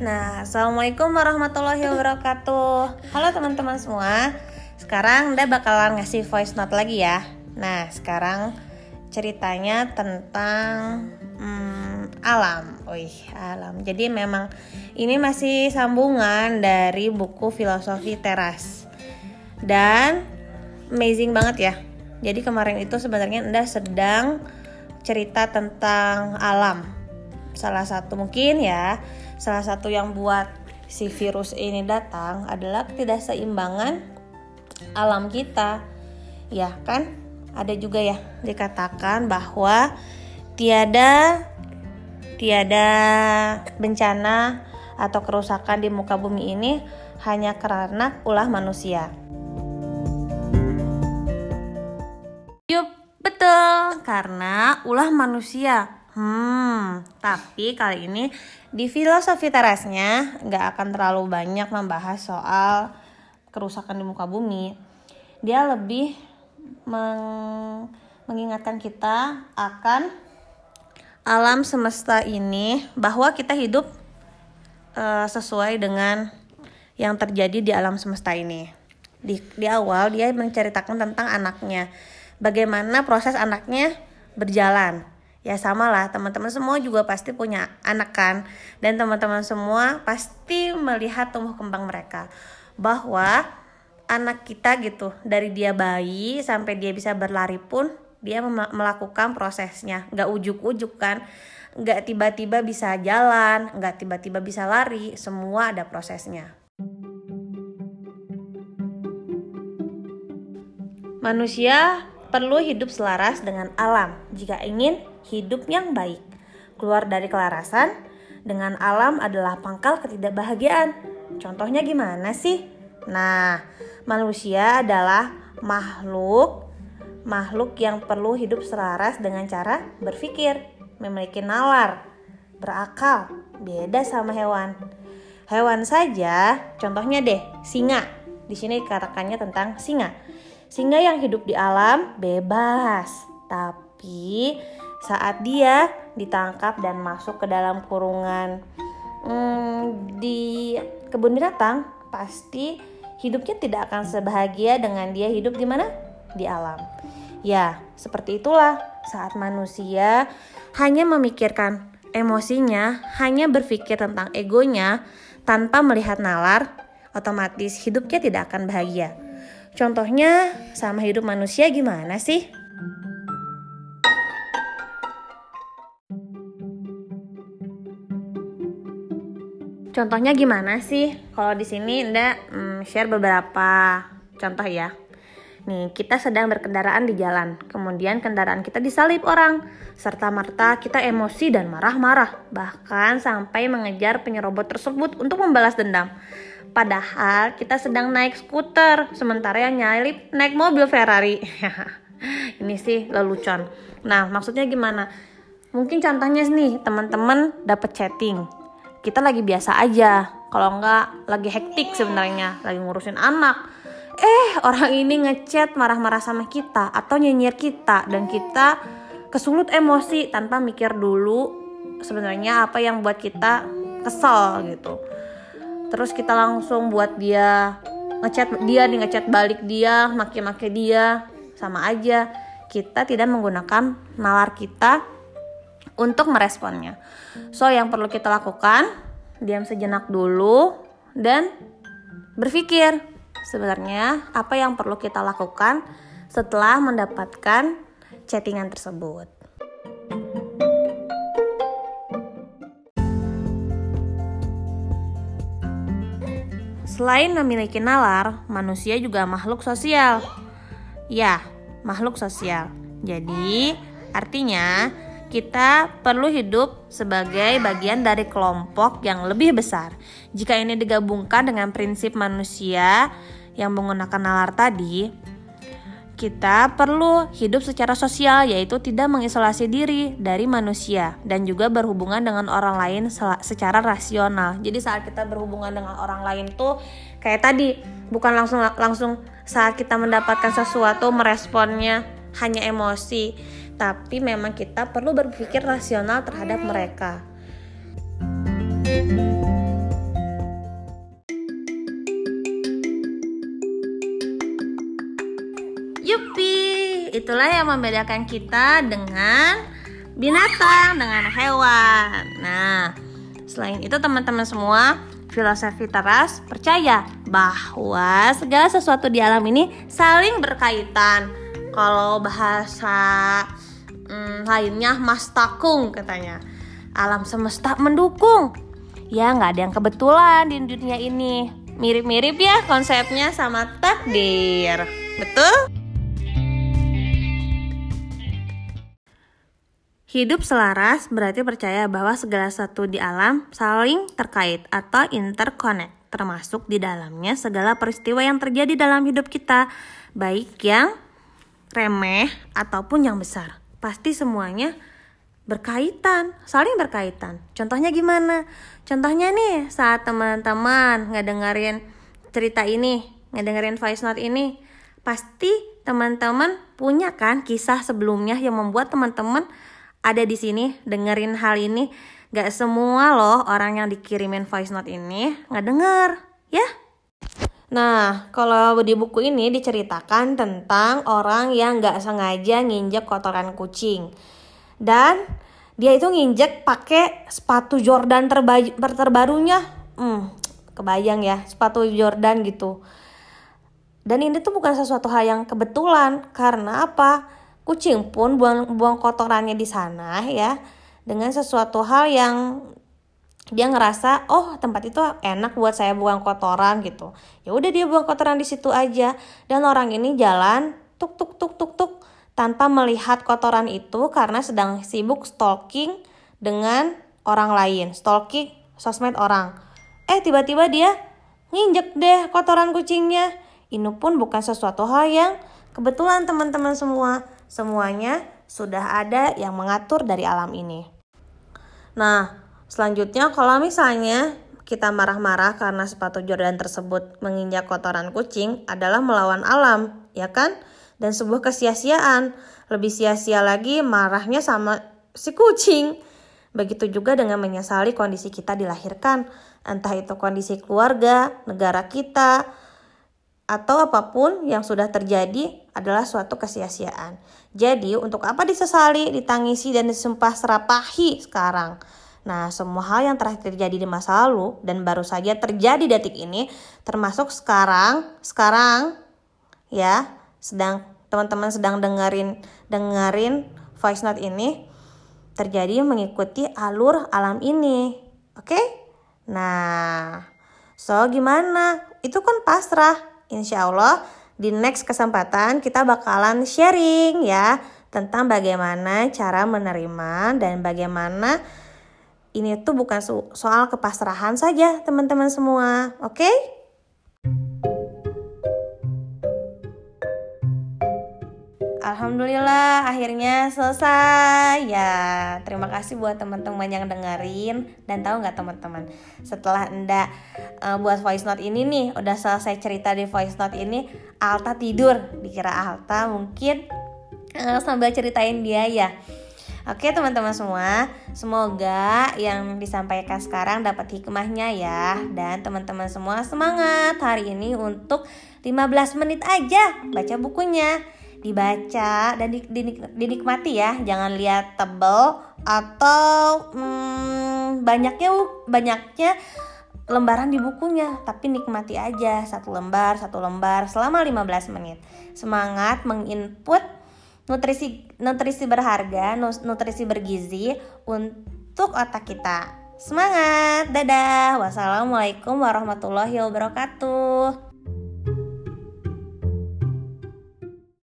Nah, Assalamualaikum warahmatullahi wabarakatuh. Halo teman-teman semua. Sekarang udah bakalan ngasih voice note lagi ya. Nah, sekarang ceritanya tentang hmm, alam. Wih, alam. Jadi memang ini masih sambungan dari buku filosofi teras. Dan amazing banget ya. Jadi kemarin itu sebenarnya Anda sedang cerita tentang alam. Salah satu mungkin ya Salah satu yang buat si virus ini datang adalah ketidakseimbangan alam kita. Ya kan? Ada juga ya dikatakan bahwa tiada tiada bencana atau kerusakan di muka bumi ini hanya karena ulah manusia. Yup, betul, karena ulah manusia. Hmm, tapi kali ini di filosofi terasnya nggak akan terlalu banyak membahas soal kerusakan di muka bumi. Dia lebih meng mengingatkan kita akan alam semesta ini bahwa kita hidup uh, sesuai dengan yang terjadi di alam semesta ini. Di, di awal dia menceritakan tentang anaknya, bagaimana proses anaknya berjalan ya sama lah teman-teman semua juga pasti punya anak kan? Dan teman-teman semua pasti melihat tumbuh kembang mereka. Bahwa anak kita gitu dari dia bayi sampai dia bisa berlari pun dia melakukan prosesnya. Nggak ujuk-ujuk kan? Nggak tiba-tiba bisa jalan nggak tiba-tiba bisa lari. Semua ada prosesnya. Manusia perlu hidup selaras dengan alam. Jika ingin hidup yang baik. Keluar dari kelarasan dengan alam adalah pangkal ketidakbahagiaan. Contohnya gimana sih? Nah, manusia adalah makhluk makhluk yang perlu hidup selaras dengan cara berpikir, memiliki nalar, berakal, beda sama hewan. Hewan saja, contohnya deh, singa. Di sini dikatakannya tentang singa Singa yang hidup di alam bebas, tapi saat dia ditangkap dan masuk ke dalam kurungan hmm, di kebun binatang, pasti hidupnya tidak akan sebahagia dengan dia hidup di mana? Di alam. Ya, seperti itulah saat manusia hanya memikirkan emosinya, hanya berpikir tentang egonya tanpa melihat nalar, otomatis hidupnya tidak akan bahagia. Contohnya sama hidup manusia gimana sih? Contohnya gimana sih? Kalau di sini Anda hmm, share beberapa contoh ya. Nih, kita sedang berkendaraan di jalan, kemudian kendaraan kita disalip orang, serta merta kita emosi dan marah-marah, bahkan sampai mengejar penyerobot tersebut untuk membalas dendam. Padahal kita sedang naik skuter, sementara yang nyalip naik mobil Ferrari. Ini sih lelucon. Nah, maksudnya gimana? Mungkin contohnya nih, teman-teman dapat chatting. Kita lagi biasa aja. Kalau enggak lagi hektik sebenarnya, lagi ngurusin anak. Eh, orang ini ngechat marah-marah sama kita atau nyinyir kita dan kita kesulut emosi tanpa mikir dulu sebenarnya apa yang buat kita kesel gitu terus kita langsung buat dia ngechat dia nih ngechat balik dia maki-maki dia sama aja kita tidak menggunakan nalar kita untuk meresponnya so yang perlu kita lakukan diam sejenak dulu dan berpikir sebenarnya apa yang perlu kita lakukan setelah mendapatkan chattingan tersebut Selain memiliki nalar, manusia juga makhluk sosial. Ya, makhluk sosial. Jadi, artinya kita perlu hidup sebagai bagian dari kelompok yang lebih besar. Jika ini digabungkan dengan prinsip manusia yang menggunakan nalar tadi, kita perlu hidup secara sosial, yaitu tidak mengisolasi diri dari manusia dan juga berhubungan dengan orang lain secara rasional. Jadi saat kita berhubungan dengan orang lain tuh kayak tadi, bukan langsung langsung saat kita mendapatkan sesuatu meresponnya hanya emosi, tapi memang kita perlu berpikir rasional terhadap mereka. Yupi, itulah yang membedakan kita dengan binatang, dengan hewan. Nah, selain itu teman-teman semua, filosofi teras percaya bahwa segala sesuatu di alam ini saling berkaitan. Kalau bahasa hmm, lainnya mastakung katanya. Alam semesta mendukung. Ya nggak ada yang kebetulan di dunia ini. Mirip-mirip ya konsepnya sama takdir. Betul? Hidup selaras berarti percaya bahwa segala sesuatu di alam saling terkait atau interconnect, termasuk di dalamnya segala peristiwa yang terjadi dalam hidup kita, baik yang remeh ataupun yang besar. Pasti semuanya berkaitan, saling berkaitan. Contohnya gimana? Contohnya nih saat teman-teman ngedengerin cerita ini, ngedengerin voice note ini, pasti teman-teman punya kan kisah sebelumnya yang membuat teman-teman ada di sini dengerin hal ini gak semua loh orang yang dikirimin voice note ini nggak denger ya Nah, kalau di buku ini diceritakan tentang orang yang gak sengaja nginjek kotoran kucing. Dan dia itu nginjek pakai sepatu Jordan terba terbarunya. Hmm, kebayang ya, sepatu Jordan gitu. Dan ini tuh bukan sesuatu hal yang kebetulan karena apa? kucing pun buang buang kotorannya di sana ya dengan sesuatu hal yang dia ngerasa oh tempat itu enak buat saya buang kotoran gitu. Ya udah dia buang kotoran di situ aja. Dan orang ini jalan tuk tuk tuk tuk tuk tanpa melihat kotoran itu karena sedang sibuk stalking dengan orang lain stalking sosmed orang. Eh tiba-tiba dia nginjek deh kotoran kucingnya. Ini pun bukan sesuatu hal yang kebetulan teman-teman semua. Semuanya sudah ada yang mengatur dari alam ini. Nah, selanjutnya kalau misalnya kita marah-marah karena sepatu Jordan tersebut menginjak kotoran kucing adalah melawan alam, ya kan? Dan sebuah kesia-siaan. Lebih sia-sia lagi marahnya sama si kucing. Begitu juga dengan menyesali kondisi kita dilahirkan, entah itu kondisi keluarga, negara kita, atau apa pun yang sudah terjadi adalah suatu kesia-siaan. Jadi, untuk apa disesali, ditangisi, dan disumpah serapahi sekarang? Nah, semua hal yang telah terjadi di masa lalu dan baru saja terjadi detik ini, termasuk sekarang, sekarang, ya, sedang teman-teman sedang dengerin dengerin voice note ini terjadi mengikuti alur alam ini. Oke? Okay? Nah, so gimana? Itu kan pasrah insya Allah di next kesempatan kita bakalan sharing ya tentang bagaimana cara menerima dan bagaimana ini tuh bukan soal kepasrahan saja teman-teman semua oke? Okay? Alhamdulillah akhirnya selesai. Ya terima kasih buat teman-teman yang dengerin dan tahu nggak teman-teman? Setelah enda uh, buat voice note ini nih udah selesai cerita di voice note ini Alta tidur. Dikira Alta mungkin uh, sambil ceritain dia ya Oke teman-teman semua, semoga yang disampaikan sekarang dapat hikmahnya ya. Dan teman-teman semua semangat hari ini untuk 15 menit aja baca bukunya. Dibaca dan dinikmati ya. Jangan lihat tebel atau hmm, banyaknya banyaknya lembaran di bukunya. Tapi nikmati aja satu lembar satu lembar selama 15 menit. Semangat menginput nutrisi nutrisi berharga nutrisi bergizi untuk otak kita. Semangat dadah. Wassalamualaikum warahmatullahi wabarakatuh